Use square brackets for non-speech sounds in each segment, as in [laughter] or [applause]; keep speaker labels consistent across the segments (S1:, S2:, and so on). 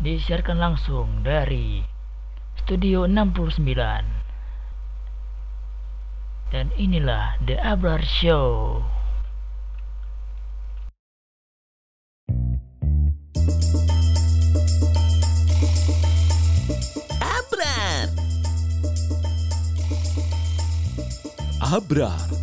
S1: disiarkan langsung dari Studio 69 dan inilah The Abrar Show.
S2: Abrar.
S3: Abrar.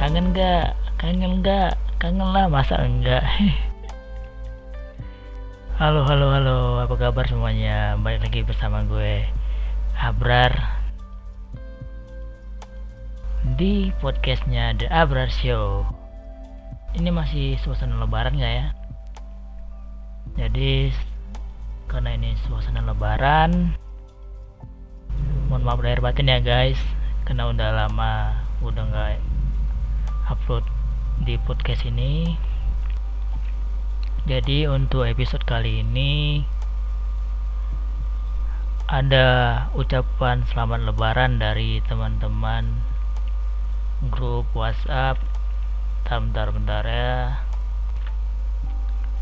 S1: Kangen gak? Kangen gak? Kangen lah masa enggak? [laughs] halo halo halo, apa kabar semuanya? Balik lagi bersama gue Abrar di podcastnya The Abrar Show. Ini masih suasana Lebaran gak ya? Jadi karena ini suasana Lebaran, mohon maaf lahir batin ya guys, karena udah lama udah nggak upload di podcast ini. Jadi untuk episode kali ini ada ucapan selamat lebaran dari teman-teman grup WhatsApp. Bentar, bentar ya.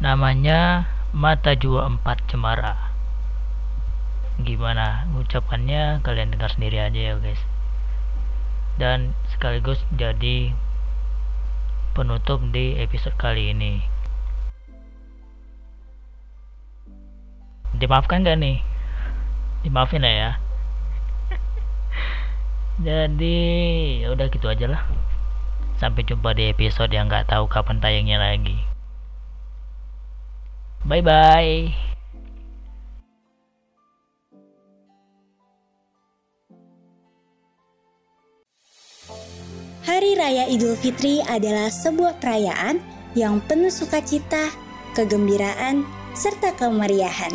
S1: Namanya Mata Jua 4 Cemara. Gimana ucapannya kalian dengar sendiri aja ya guys. Dan sekaligus jadi penutup di episode kali ini. Dimaafkan gak nih? Dimaafin lah ya. [laughs] Jadi ya udah gitu aja lah. Sampai jumpa di episode yang nggak tahu kapan tayangnya lagi. Bye bye.
S4: Hari Raya Idul Fitri adalah sebuah perayaan yang penuh sukacita, kegembiraan, serta kemeriahan.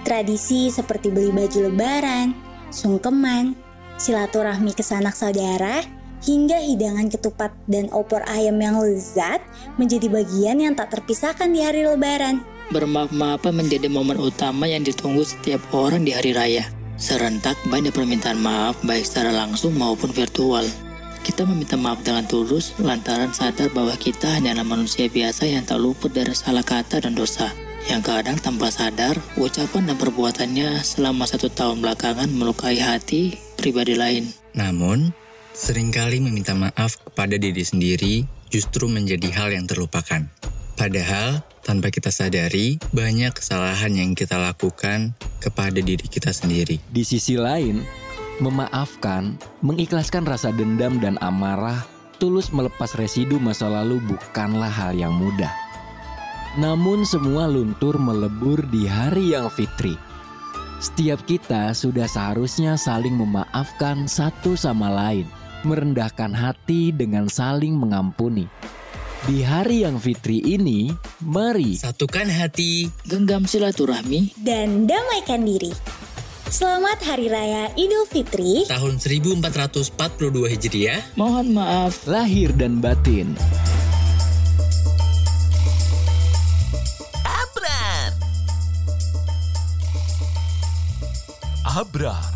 S4: Tradisi seperti beli baju lebaran, sungkeman, silaturahmi ke sanak saudara, hingga hidangan ketupat dan opor ayam yang lezat menjadi bagian yang tak terpisahkan di hari lebaran.
S5: Bermaaf-maafan menjadi momen utama yang ditunggu setiap orang di hari raya. Serentak banyak permintaan maaf baik secara langsung maupun virtual. Kita meminta maaf dengan tulus lantaran sadar bahwa kita hanyalah manusia biasa yang tak luput dari salah kata dan dosa. Yang kadang tanpa sadar, ucapan dan perbuatannya selama satu tahun belakangan melukai hati pribadi lain.
S6: Namun, sering kali meminta maaf kepada diri sendiri justru menjadi hal yang terlupakan. Padahal, tanpa kita sadari, banyak kesalahan yang kita lakukan kepada diri kita sendiri.
S3: Di sisi lain, memaafkan, mengikhlaskan rasa dendam dan amarah, tulus melepas residu masa lalu bukanlah hal yang mudah. Namun semua luntur melebur di hari yang fitri. Setiap kita sudah seharusnya saling memaafkan satu sama lain, merendahkan hati dengan saling mengampuni. Di hari yang fitri ini, mari
S6: Satukan hati,
S5: Genggam silaturahmi
S4: Dan damaikan diri. Selamat Hari Raya Idul Fitri.
S6: tahun 1442 Hijriah,
S5: Mohon maaf
S3: lahir dan batin.
S2: Abrar.
S3: Abrar.